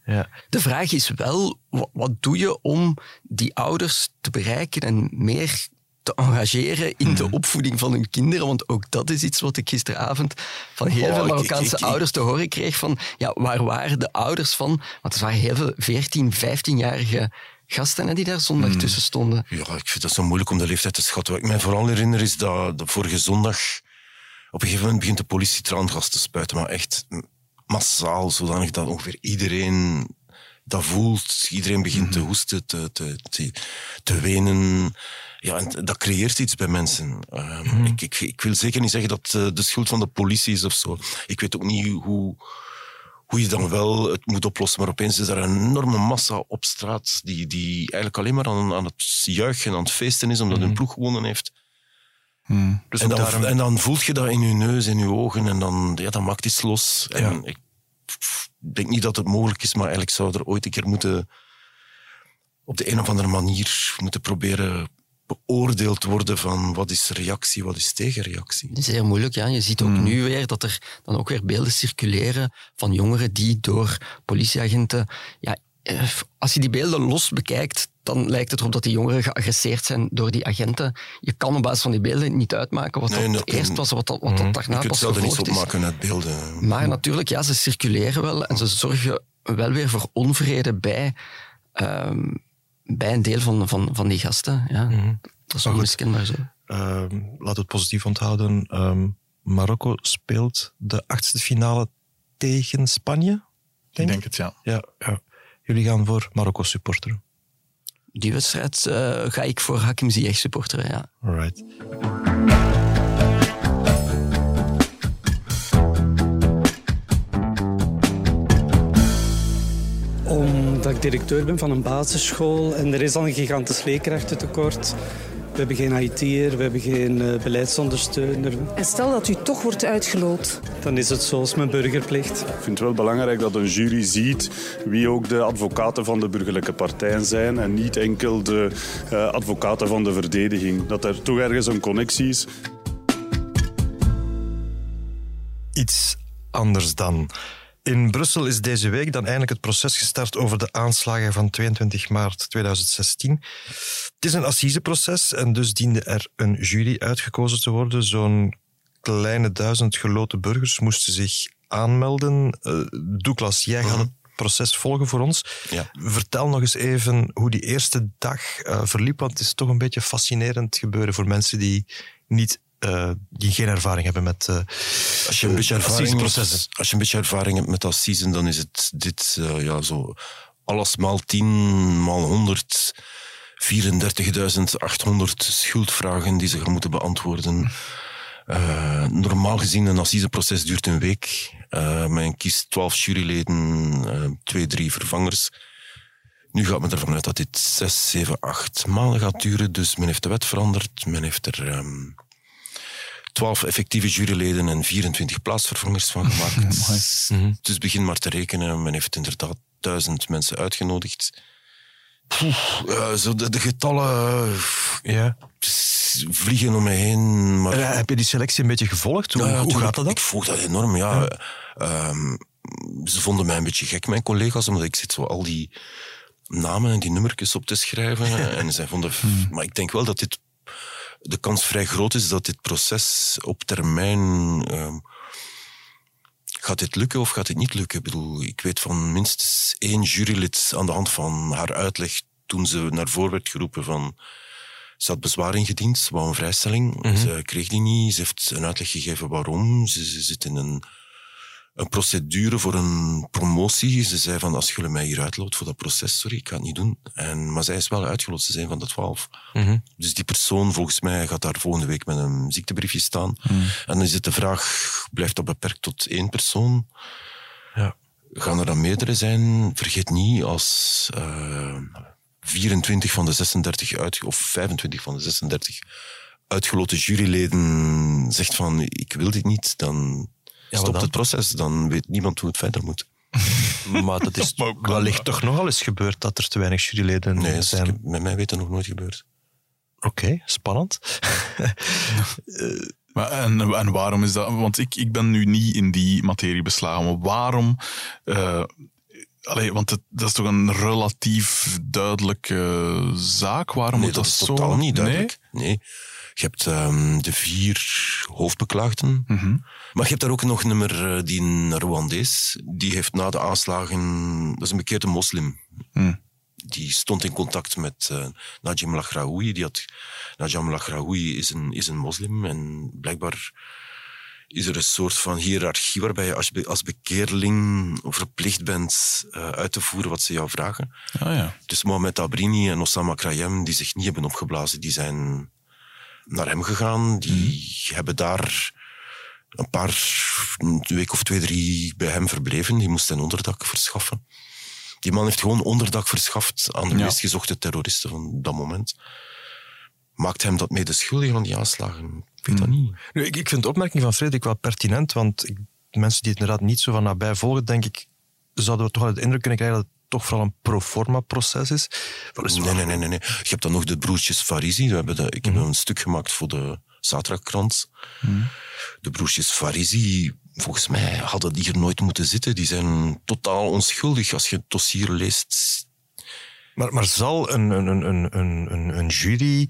Ja.
De vraag is wel, wa- wat doe je om die ouders te bereiken en meer te engageren in
Mhm.
de opvoeding van hun kinderen? Want ook dat is iets wat ik gisteravond van heel
Oh,
veel Marokkaanse
ik- ik-
ouders te horen kreeg. Van, ja, waar waren de ouders van? Want er waren heel veel 14, 15-jarige gasten hè, die daar zondag
Mhm.
tussen stonden.
Ja, ik vind dat zo moeilijk om de leeftijd te schatten. Wat ik mij vooral herinner is dat de vorige zondag op een gegeven moment begint de politie traangas te spuiten, maar echt massaal, zodanig dat ongeveer iedereen dat voelt. Iedereen begint te hoesten, te, te, te, te wenen. Ja, en dat creëert iets bij mensen. Ehm, ik, ik, ik wil zeker niet zeggen dat eh, de schuld van de politie is of zo. Ik weet ook niet hoe, hoe je dan wel het moet oplossen. Maar opeens is er een enorme massa op straat die, die eigenlijk alleen maar aan, aan het juichen, aan het feesten is, omdat hun ploeg gewonnen heeft.
Dus
En dan,
daarom-
en dan voelt je dat in je neus, in je ogen, en dan, ja, dan maakt iets los. En ik denk niet dat het mogelijk is, maar eigenlijk zou er ooit een keer moeten, op de een of andere manier, moeten proberen beoordeeld worden van wat is reactie, wat is tegenreactie.
Zeer moeilijk, ja. Je ziet ook nu weer dat er dan ook weer beelden circuleren van jongeren die door politieagenten... Ja, eh, als je die beelden los bekijkt, dan lijkt het erop dat die jongeren geagresseerd zijn door die agenten. Je kan op basis van die beelden niet uitmaken wat
Nee,
dat
dat-
eerst was, wat dat, wat dat
Je
daarna
kunt
pas
zelden niets
gevolgd is.
opmaken uit beelden.
Maar natuurlijk, ja, ze circuleren wel en ze zorgen wel weer voor onvrede bij, ehm, bij een deel van, van, van die gasten. Ja. Dat is
Maar
onmiskenbaar zo.
Ehm, laat het positief onthouden. Ehm, Marokko speelt de achtste finale tegen Spanje.
Ik denk het, ja.
Ja, ja. Jullie gaan voor Marokko supporteren.
Die wedstrijd eh, ga ik voor Hakim Ziyech supporteren, ja.
Alright.
Omdat ik directeur ben van een basisschool en er is al een gigantisch leerkrachtentekort. We hebben geen IT'er, we hebben geen eh, beleidsondersteuner.
En stel dat u toch wordt uitgeloot.
Dan is het zoals mijn burgerplicht.
Ik vind het wel belangrijk dat een jury ziet wie ook de advocaten van de burgerlijke partijen zijn en niet enkel de eh, advocaten van de verdediging. Dat er toch ergens een connectie is.
Iets anders dan. In Brussel is deze week dan eindelijk het proces gestart over de aanslagen van 22 maart 2016. Het is een assiseproces en dus diende er een jury uitgekozen te worden. Zo'n kleine duizend geloten burgers moesten zich aanmelden. Eh, Douglas, jij gaat het proces volgen voor ons.
Ja.
Vertel nog eens even hoe die eerste dag eh, verliep, want het is toch een beetje fascinerend gebeuren voor mensen die niet eh, die geen ervaring hebben met eh
Als je een beetje ervaring als je een beetje ervaring hebt met assisen, dan is het dit eh, ja, zo alles maal 10 maal 100 34.800 schuldvragen die ze gaan moeten beantwoorden. Eh, normaal gezien, een assiseproces duurt een week. Eh, men kiest 12 juryleden, eh, twee, drie vervangers. Nu gaat men ervan uit dat dit 6, 7, 8 maanden gaat duren. Dus men heeft de wet veranderd. Men heeft er ehm 12 effectieve juryleden en 24 plaatsvervangers van gemaakt. (laughs) Dus begin maar te rekenen. Men heeft inderdaad duizend mensen uitgenodigd. Eh, zo de, de getallen
Ja.
vliegen om me heen. Maar
Eh, heb je die selectie een beetje gevolgd? Hoe,
ja, ja,
hoe gaat dat dan?
Ik volg dat enorm, ja. Ehm, ze vonden mij een beetje gek, mijn collega's, omdat ik zit zo al die namen en die nummertjes op te schrijven. (laughs) en zij vonden... Maar ik denk wel dat dit... De kans vrij groot is dat dit proces op termijn... ehm, gaat dit lukken of gaat dit niet lukken? Ik bedoel, ik weet van minstens één jurylid aan de hand van haar uitleg toen ze naar voren werd geroepen van... Ze had bezwaar ingediend, ze wou een vrijstelling. Ze kreeg die niet. Ze heeft een uitleg gegeven waarom. Ze, ze zit in een, een procedure voor een promotie. Ze zei van, als jullie mij hier uitloopt voor dat proces, sorry, ik ga het niet doen. En, maar zij is wel uitgeloot, ze zijn van de twaalf. Dus die persoon, volgens mij, gaat daar volgende week met een ziektebriefje staan. En dan is het de vraag, blijft dat beperkt tot één persoon?
Ja.
Gaan er dan meerdere zijn? Vergeet niet, als eh 24 van de 36 uit, of 25 van de 36 uitgeloten juryleden zegt van ik wil dit niet, dan stopt
dan?
het proces. Dan weet niemand hoe het verder moet. (laughs)
Maar dat is (laughs)
Maar ook kan
wellicht toch nogal eens gebeurd dat er te weinig juryleden
Nee, dat is
zijn.
met mij weten nog nooit gebeurd.
Oké, spannend. (laughs)
Maar en, en waarom is dat? Want ik, ik ben nu niet in die materie beslagen. Maar waarom? eh, allee, want het, dat is toch een relatief duidelijke zaak? Waarom
Nee,
moet
dat
dat,
is
zo?
totaal niet duidelijk. Nee. Je hebt ehm, de vier hoofdbeklaagden.
Mhm.
Maar je hebt daar ook nog een nummer, eh, die een Rwandees. Die heeft na de aanslagen... Dat is een bekeerde moslim.
Hm.
Die stond in contact met eh Najim Lagraoui. Die had, Najim is een, is een moslim. En blijkbaar is er een soort van hiërarchie waarbij je als, als bekeerling verplicht bent eh, uit te voeren wat ze jou vragen.
Ah, ja.
Dus Mohamed Abrini en Osama Krayem, die zich niet hebben opgeblazen, die zijn naar hem gegaan. Die hebben daar een paar, een week of twee, drie bij hem verbleven. Die moesten een onderdak verschaffen. Die man heeft gewoon onderdak verschaft aan de
Ja.
meest gezochte terroristen van dat moment. Maakt hem dat mede schuldig aan die aanslagen? Ik weet dat niet.
Nu, ik, ik vind de opmerking van Frederik wel pertinent, want ik, mensen die het inderdaad niet zo van nabij volgen, denk ik, zouden we toch wel de indruk kunnen krijgen dat toch vooral een proforma-proces is.
Nee, nee, nee, nee, nee. Je hebt dan nog de broertjes Farisi. We hebben de, ik heb een stuk gemaakt voor de zaterdagkrant. De broertjes Farisi, volgens mij hadden die hier nooit moeten zitten. Die zijn totaal onschuldig. Als je het dossier leest,
Maar, maar zal een, een, een, een, een, een jury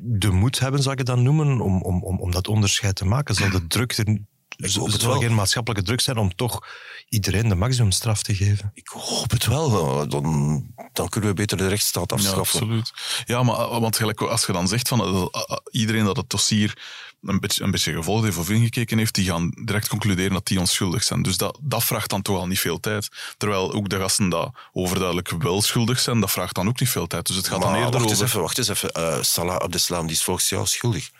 de moed hebben, zou ik het dan noemen, om, om, om, om dat onderscheid te maken? Zal de druk er... Zal
het
het wel
wel.
geen maatschappelijke druk zijn om toch iedereen de maximumstraf te geven?
ik hoop het wel. Dan, dan kunnen we beter de rechtsstaat
Ja,
afschaffen.
absoluut. Ja, maar eh, want gelijk, als je dan zegt van eh, eh, iedereen dat het dossier een beetje, een beetje gevolgd heeft of ingekeken heeft, die gaan direct concluderen dat die onschuldig zijn. Dus dat, dat vraagt dan toch al niet veel tijd. Terwijl ook de gasten dat overduidelijk wel schuldig zijn, dat vraagt dan ook niet veel tijd. Dus het gaat
maar
dan eerder
wacht eens
over...
even, wacht eens even. Eh, Salah Abdeslam, die is volgens jou schuldig.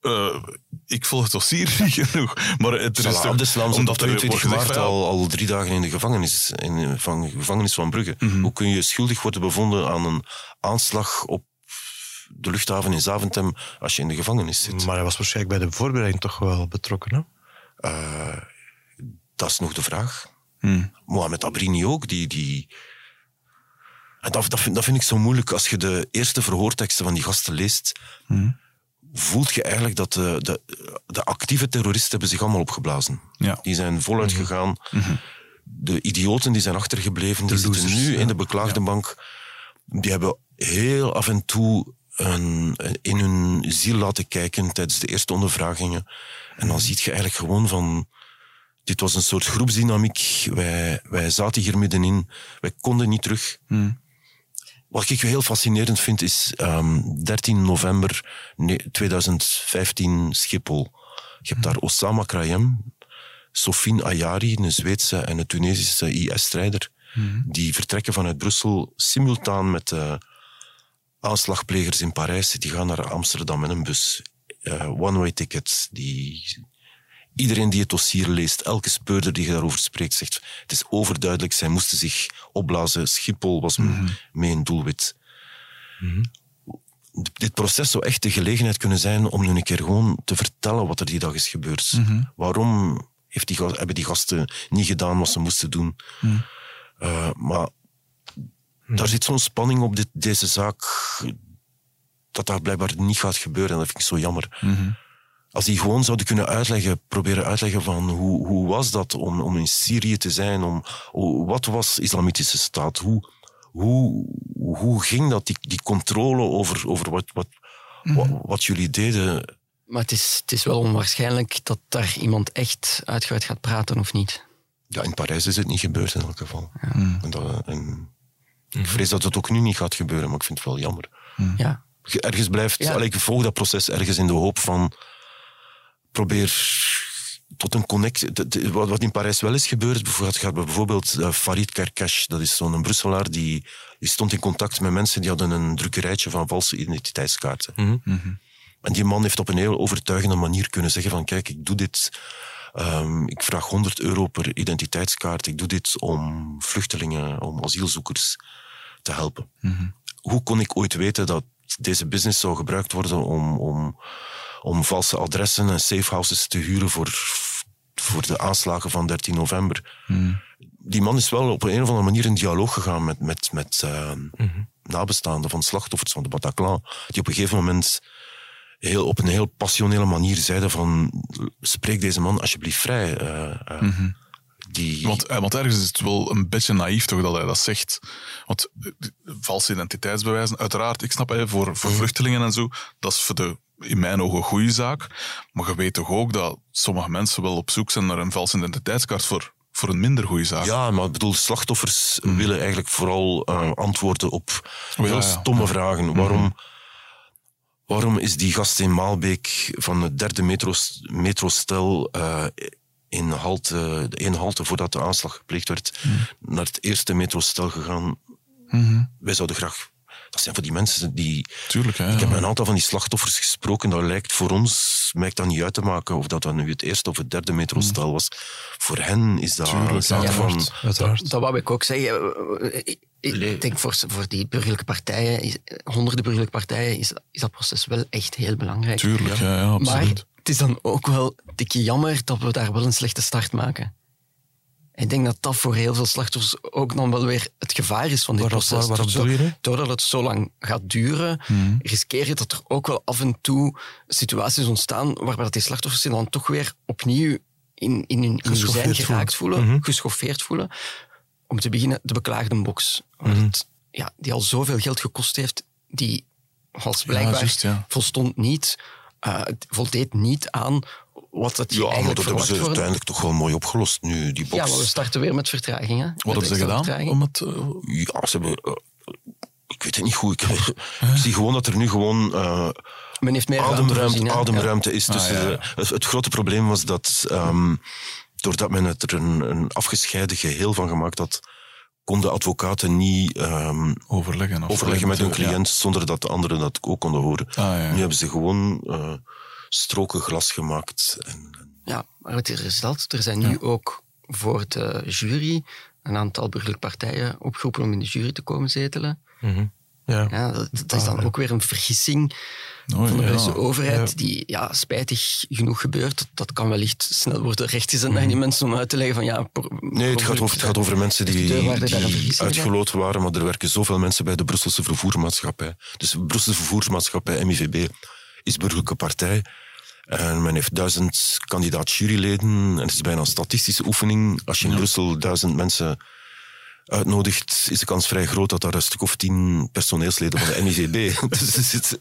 Eh, ik volg het dossier niet (laughs) genoeg. Maar het is toch...
Zat op
omdat er
22
wordt gezegd
maart al, al drie dagen in de gevangenis, in, van, gevangenis van Brugge.
Mhm.
Hoe kun je schuldig worden bevonden aan een aanslag op de luchthaven in Zaventem als je in de gevangenis zit?
Maar hij was waarschijnlijk bij de voorbereiding toch wel betrokken, hè?
Eh, dat is nog de vraag.
Hmm.
Mohamed Abrini ook, die... die en dat, dat, vind, dat vind ik zo moeilijk. Als je de eerste verhoorteksten van die gasten leest, voelt je eigenlijk dat de, de, de actieve terroristen hebben zich allemaal opgeblazen.
Ja.
Die zijn voluit gegaan. De idioten die zijn achtergebleven, die zitten nu
ja.
in de beklaagde bank. Die hebben heel af en toe een, in hun ziel laten kijken tijdens de eerste ondervragingen. En dan zie je eigenlijk gewoon van... Dit was een soort groepsdynamiek. Wij, wij zaten hier middenin. Wij konden niet terug. Wat ik heel fascinerend vind is ehm 13 november ne- 2015 Schiphol. Je hebt daar Osama Krayem, Sofien Ayari, een Zweedse en een Tunesische IS-strijder. Die vertrekken vanuit Brussel simultaan met de aanslagplegers in Parijs. Die gaan naar Amsterdam in een bus. Eh, One-way tickets. Die... Iedereen die het dossier leest, elke speurder die daarover spreekt, zegt het is overduidelijk, zij moesten zich opblazen. Schiphol was mee een doelwit. D- Dit proces zou echt de gelegenheid kunnen zijn om nu een keer gewoon te vertellen wat er die dag is gebeurd. Waarom heeft die, hebben die gasten niet gedaan wat ze moesten doen? Eh, maar daar zit zo'n spanning op dit, deze zaak dat dat blijkbaar niet gaat gebeuren. En dat vind ik zo jammer. Als die gewoon zouden kunnen uitleggen, proberen uitleggen van hoe, hoe was dat om, om in Syrië te zijn, om, wat was de islamitische staat, hoe, hoe, hoe ging dat, die, die controle over, over wat, wat, wat, wat jullie deden.
Maar het is, het is wel onwaarschijnlijk dat daar iemand echt uitgebreid gaat praten of niet.
Ja, in Parijs is het niet gebeurd in elk geval. En dat, en ik vrees dat het ook nu niet gaat gebeuren, maar ik vind het wel jammer.
Ja.
Je Ergens blijft,
Ja.
allee, ik volg dat proces ergens in de hoop van probeer tot een connect. de- de- Wat wat in Parijs wel is gebeurd, bijvoorbeeld, gaat bijvoorbeeld eh, Farid Karkash, dat is zo'n Brusselaar, die, die stond in contact met mensen die hadden een drukkerijtje van valse identiteitskaarten. En die man heeft op een heel overtuigende manier kunnen zeggen van kijk, ik doe dit, ehm, ik vraag 100 euro per identiteitskaart, ik doe dit om vluchtelingen, om asielzoekers te helpen. Hoe kon ik ooit weten dat deze business zou gebruikt worden om, om, om valse adressen en safehouses te huren voor, voor de aanslagen van 13 november? Die man is wel op een of andere manier in dialoog gegaan met, met, met ehm, nabestaanden van slachtoffers van de Bataclan, die op een gegeven moment heel, op een heel passionele manier zeiden van spreek deze man alsjeblieft vrij. eh, eh, die,
Want, eh, want ergens is het wel een beetje naïef toch dat hij dat zegt. Want eh, valse identiteitsbewijzen, uiteraard, ik snap, hè, voor, voor vluchtelingen en zo, dat is voor de, in mijn ogen een goede zaak. Maar je weet toch ook dat sommige mensen wel op zoek zijn naar een valse identiteitskaart voor, voor een minder goede zaak.
Ja, maar ik bedoel, slachtoffers willen eigenlijk vooral eh, antwoorden op
ja,
heel
ja.
stomme vragen. Waarom, waarom is die gast in Maalbeek van het derde metro, metrostel eh, in halte, de één halte voordat de aanslag gepleegd werd, naar het eerste metrostel gegaan? Wij zouden graag... Dat zijn voor die mensen die...
Tuurlijk, hè.
Ik heb met een aantal van die slachtoffers gesproken. Dat lijkt voor ons, mij dat niet uit te maken of dat dan nu het eerste of het derde metrostel was. Voor hen is dat
Tuurlijk,
een zaak
ja,
van...
uiteraard.
Dat wou ik ook zeggen. Ik denk voor, voor die burgerlijke partijen, is, honderden burgerlijke partijen, is, is dat proces wel echt heel belangrijk.
Tuurlijk, ja, ja absoluut.
Maar het is dan ook wel dikje jammer dat we daar wel een slechte start maken. Ik denk dat dat voor heel veel slachtoffers ook dan wel weer het gevaar is van dit
Waar-
proces.
waar- waarom je?
Doordat het zo lang gaat duren, riskeer je dat er ook wel af en toe situaties ontstaan waarbij dat die slachtoffers zich dan toch weer opnieuw in, in hun, in zijn geraakt
voelen.
voelen,
Mhm.
geschoffeerd voelen. Om te beginnen, de beklaagde box.
Mhm.
het, ja, die al zoveel geld gekost heeft, die als blijkbaar
ja.
volstond niet, eh, voldeed niet aan wat het
Ja, maar dat hebben ze
worden.
uiteindelijk toch wel mooi opgelost nu, die box.
Ja, maar we starten weer met vertraging. Hè?
Wat hebben ze gedaan om het... eh,
Ja, ze hebben... eh, ik weet het niet goed. Ik, ik zie gewoon dat er nu gewoon eh,
Men heeft meer ruimte
ademruimte, ademruimte is.
Ah, ja, ja.
eh, het, het grote probleem was dat... ehm, doordat men het er een, een afgescheiden geheel van gemaakt had, konden advocaten niet ehm,
overleggen.
overleggen met hun
ja.
cliënt zonder dat de anderen dat ook konden horen.
Ah, ja.
Nu hebben ze gewoon eh, stroken glas gemaakt. En,
Ja, maar het is dat. Er zijn nu ook voor de jury een aantal burgerlijke partijen opgeroepen om in de jury te komen zetelen.
Mhm. Ja.
Ja, dat, dat is dan ook weer een vergissing
Oh,
van de
ja.
Belgische overheid,
Ja.
die ja, spijtig genoeg gebeurt. Dat, kan wellicht snel worden rechtgezet naar die mensen om uit te leggen van ja...
Nee, het gaat over, het gaat over mensen die, die uitgeloot waren, maar er werken zoveel mensen bij de Brusselse vervoermaatschappij. Dus de Brusselse vervoersmaatschappij, MIVB, is burgerlijke partij. En men heeft duizend kandidaat juryleden. En het is bijna een statistische oefening. Als je in Brussel duizend mensen uitnodigt, is de kans vrij groot dat daar een stuk of tien personeelsleden van de (laughs) MIVB... (laughs) dus, het is-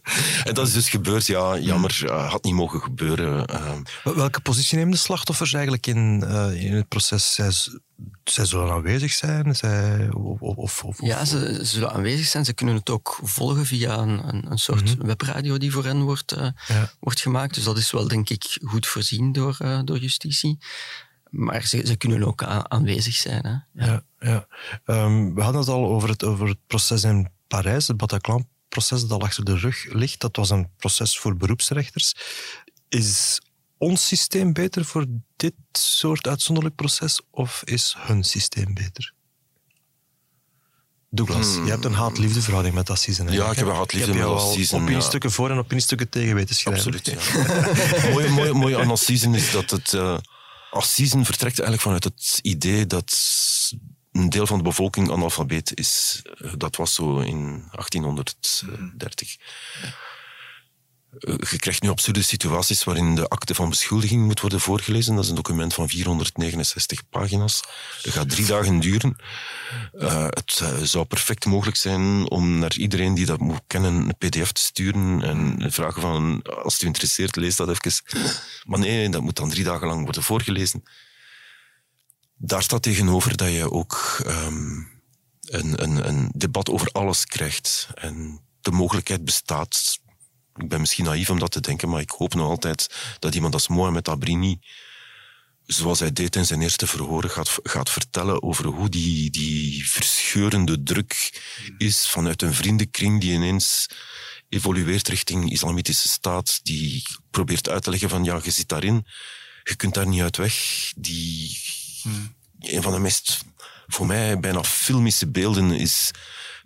en dat is dus gebeurd. Ja, jammer, had niet mogen gebeuren. eh.
Wel- Welke positie nemen de slachtoffers eigenlijk in, eh, in het proces? Zij, zij zullen aanwezig zijn? Zij, of, of, of, of-
Ja, ze, ze zullen aanwezig zijn. Ze kunnen het ook volgen via een, een, een soort webradio die voor hen wordt, eh,
Ja.
wordt gemaakt. Dus dat is wel, denk ik, goed voorzien door, eh, door justitie. Maar ze, ze kunnen ook aanwezig zijn. Hè.
Ja, ja. Ehm, we hadden het al over het, over het proces in Parijs, het Bataclan-proces dat al achter de rug ligt. Dat was een proces voor beroepsrechters. Is ons systeem beter voor dit soort uitzonderlijk proces of is hun systeem beter? Douglas,
Hmm.
je hebt een haat-liefde verhouding met Assisen.
Ja, ik heb een haat-liefde met Assisen,
Opiniestukken voor en opiniestukken tegen weten schrijven.
Absoluut, ja. mooie aan Assisen is dat het... eh Assisen vertrekt eigenlijk vanuit het idee dat een deel van de bevolking analfabeet is. Dat was zo in 1830. Eh, Je krijgt nu absurde situaties waarin de akte van beschuldiging moet worden voorgelezen. Dat is een document van 469 pagina's. Dat gaat drie dagen duren. Eh, het eh, zou perfect mogelijk zijn om naar iedereen die dat moet kennen een pdf te sturen en vragen van, als het u interesseert, lees dat even. Maar nee, dat moet dan drie dagen lang worden voorgelezen. Daar staat tegenover dat je ook ehm, een, een, een debat over alles krijgt. En de mogelijkheid bestaat, ik ben misschien naïef om dat te denken, maar ik hoop nog altijd dat iemand als Mohamed Abrini zoals hij deed in zijn eerste verhoren, gaat, gaat vertellen over hoe die, die verscheurende druk is vanuit een vriendenkring die ineens evolueert richting islamitische staat, die probeert uit te leggen van ja, je zit daarin, je kunt daar niet uit weg. Die, Een van de meest, voor mij, bijna filmische beelden is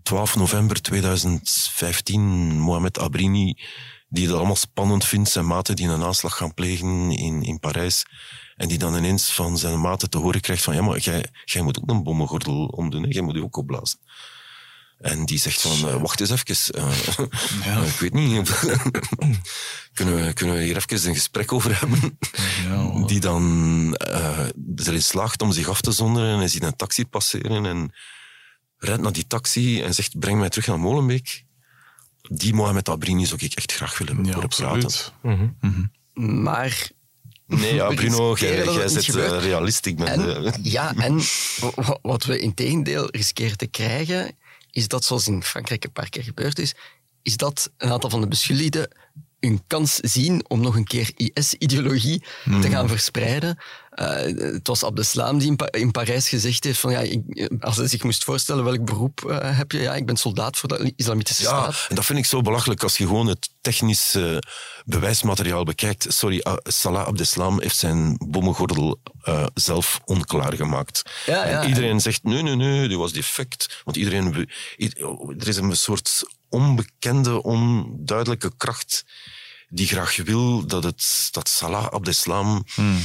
12 november 2015, Mohamed Abrini, die het allemaal spannend vindt, zijn maten die een aanslag gaan plegen in, in Parijs. En die dan ineens van zijn maten te horen krijgt van, ja, maar jij, jij moet ook een bommengordel omdoen, hè? jij moet je ook opblazen. En die zegt van, eh, wacht eens even, eh, (laughs) ik weet niet, (laughs) kunnen, we, kunnen we hier even een gesprek over hebben? die dan eh, erin slaagt om zich af te zonderen en hij ziet een taxi passeren en rent naar die taxi en zegt, breng mij terug naar Molenbeek. Die Mohamed Abrini zou ik echt graag willen horen
absoluut.
praten.
Maar...
Nee, ja, (laughs) Bruno, jij, zit eh,
gebeurt.
realist. Ik ben
En,
de- (laughs)
ja, en wa- wat we in tegendeel riskeren te krijgen, is dat zoals in Frankrijk een paar keer gebeurd is, is dat een aantal van de beschuldigden een kans zien om nog een keer IS-ideologie te gaan verspreiden. Uh, het was Abdeslam die in, pa in, Parijs gezegd heeft van ja, ik, als hij zich moest voorstellen welk beroep uh, heb je, ja, ik ben soldaat voor de islamitische
ja,
staat.
En dat vind ik zo belachelijk als je gewoon het technische bewijsmateriaal bekijkt. Sorry, uh, Salah Abdeslam heeft zijn bommengordel zelf onklaar gemaakt.
Ja,
en iedereen zegt nee, nee, nee, die was defect. Want iedereen, er is een soort onbekende, onduidelijke kracht die graag wil dat, het, dat Salah Abdeslam hmm.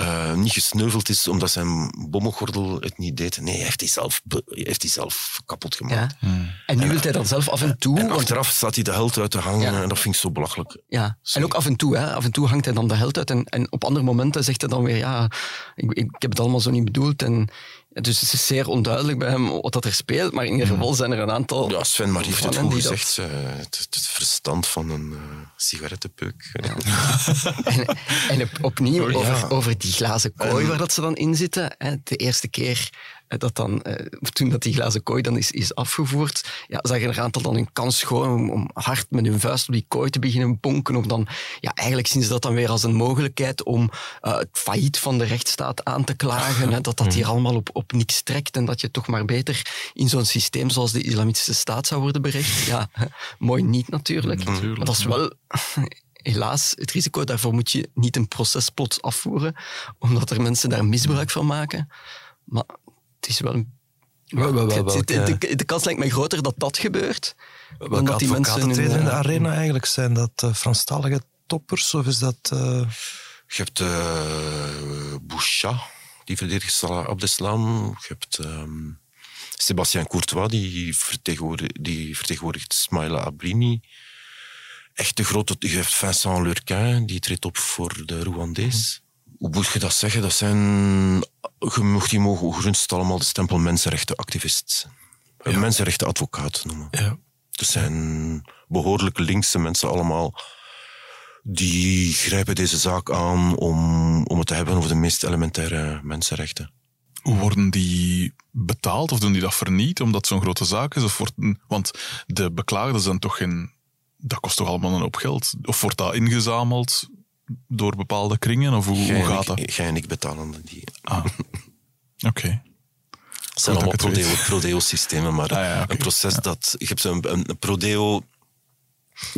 Uh, niet gesneuveld is omdat zijn bommengordel het niet deed. Nee, hij heeft die zelf, heeft die zelf kapot gemaakt.
Ja. Hmm. En nu wil hij dan zelf af en toe...
En achteraf staat hij de held uit te hangen en dat vind ik zo belachelijk.
Ja, en ook af en toe. Hè. Af en toe hangt hij dan de held uit en, en op andere momenten zegt hij dan weer ja, ik, ik heb het allemaal zo niet bedoeld en dus het is zeer onduidelijk bij hem wat dat er speelt, maar in ieder geval zijn er een aantal...
Ja, Sven Marie heeft het goed gezegd. Dat... Het, het, verstand van een uh, sigarettenpeuk. Ja. (laughs)
en, en, opnieuw oh, over, over, die glazen kooi waar dat ze dan in zitten. Hè, de eerste keer eh, dat dan, uh, toen dat die glazen kooi dan is, is afgevoerd, ja, zagen er een aantal dan een kans gewoon om, om, hard met hun vuist op die kooi te beginnen bonken. Om dan, ja, eigenlijk zien ze dat dan weer als een mogelijkheid om uh, het failliet van de rechtsstaat aan te klagen. Hè, dat dat hier allemaal op, op niks trekt en dat je toch maar beter in zo'n systeem zoals de Islamitische Staat zou worden berecht. Ja, mooi niet natuurlijk. natuurlijk maar dat is wel helaas het risico. Daarvoor moet je niet een proces plots afvoeren, omdat er mensen daar misbruik van maken. Maar het is wel een de, de, kans lijkt mij groter dat dat gebeurt.
Welke dat die mensen in de, in de arena eigenlijk? Zijn dat uh, Franstalige toppers of is dat... Uh...
Je hebt uh, Boucha, die verdedigt Salah Abdeslam. Je hebt um, Sébastien Courtois, die, vertegenwoordigt, die vertegenwoordigt Smaila Abrini. Echt de grote... Je hebt Vincent Lurquin, die treedt op voor de Rwandese hoe moet je dat zeggen? Dat zijn, je mocht die mogen gerust allemaal de stempel mensenrechtenactivist. Ja. Mensenrechtenadvocaat noemen.
Ja.
Dat zijn behoorlijk linkse mensen allemaal. Die grijpen deze zaak aan om, om het te hebben over de meest elementaire mensenrechten.
Hoe worden die betaald of doen die dat verniet omdat zo'n grote zaak is? Of wordt, want de beklaagden zijn toch geen. Dat kost toch allemaal een hoop geld? Of wordt dat ingezameld? door bepaalde kringen? Of hoe, hoe gaat dat?
Jij en ik betalen die.
Ah, (laughs) oké. Okay.
Het zijn allemaal prodeo-systemen, maar ah, een proces dat... Je hebt een, een, prodeo...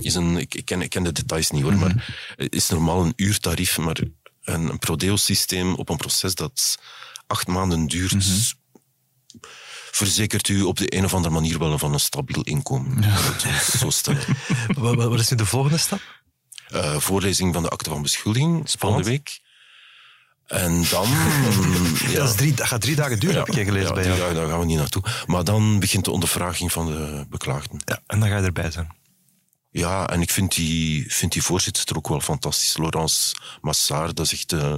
Is een, ik, ken, ik ken de details niet hoor, mm -hmm. maar is normaal een uurtarief, maar een, een prodeo-systeem op een proces dat acht maanden duurt, mm -hmm. Verzekert u op de een of andere manier wel van een stabiel inkomen. Ja. Zo (laughs)
wat, wat is nu de volgende stap?
uh, voorlezing van de akte van beschuldiging volgende week. En dan... (laughs)
ja, dat, is drie, dat gaat drie dagen duren, heb ik gelezen bij jou.
Ja, daar gaan we niet naartoe. Maar dan begint de ondervraging van de beklaagden.
Ja, en dan ga je erbij zijn.
Ja, en ik vind die, vind die voorzitter ook wel fantastisch. Laurence Massard, dat is echt... Uh,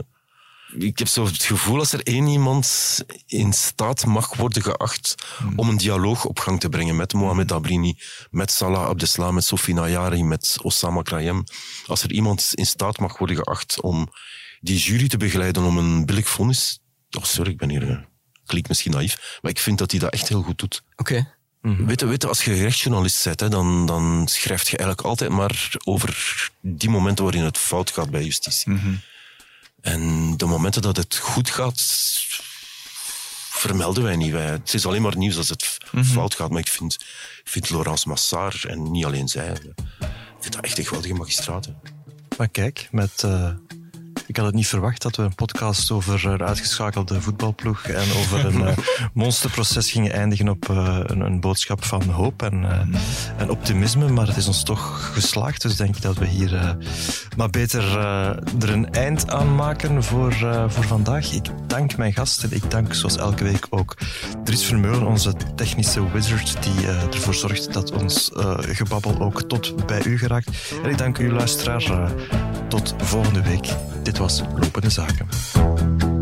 ik heb zo het gevoel als er één iemand in staat mag worden geacht hmm. om een dialoog op gang te brengen met Mohamed Abrini, met Salah Abdeslam, met Sophie Nayari, met Osama Krayem. Als er iemand in staat mag worden geacht om die jury te begeleiden om een billig vonnis. Oh, sorry, ik ben hier. Uh, klinkt misschien naïef, maar ik vind dat hij dat echt heel goed doet.
Oké.
Weet, weet, als je rechtsjournalist bent, hè, dan, dan schrijf je eigenlijk altijd maar over die momenten waarin het fout gaat bij justitie.
Mm
en de momenten dat het goed gaat, vermelden wij niet. Wij, het is alleen maar nieuws als het mhm. fout gaat. Maar ik vind, ik vind Laurence Massard, en niet alleen zij, ik vind dat echt een geweldige magistraten.
Maar kijk, met uh, ik had het niet verwacht dat we een podcast over een uitgeschakelde voetbalploeg en over een uh, (laughs) monsterproces gingen eindigen op uh, een, een, boodschap van hoop en, uh, en, optimisme. Maar het is ons toch geslaagd. Dus denk ik dat we hier maar beter er een eind aan maken voor, voor vandaag. Ik dank mijn gasten. Ik dank zoals elke week ook Dries Vermeulen, onze technische wizard, die ervoor zorgt dat ons gebabbel ook tot bij u geraakt. En ik dank u, luisteraar. tot volgende week. Het was Lopende Zaken.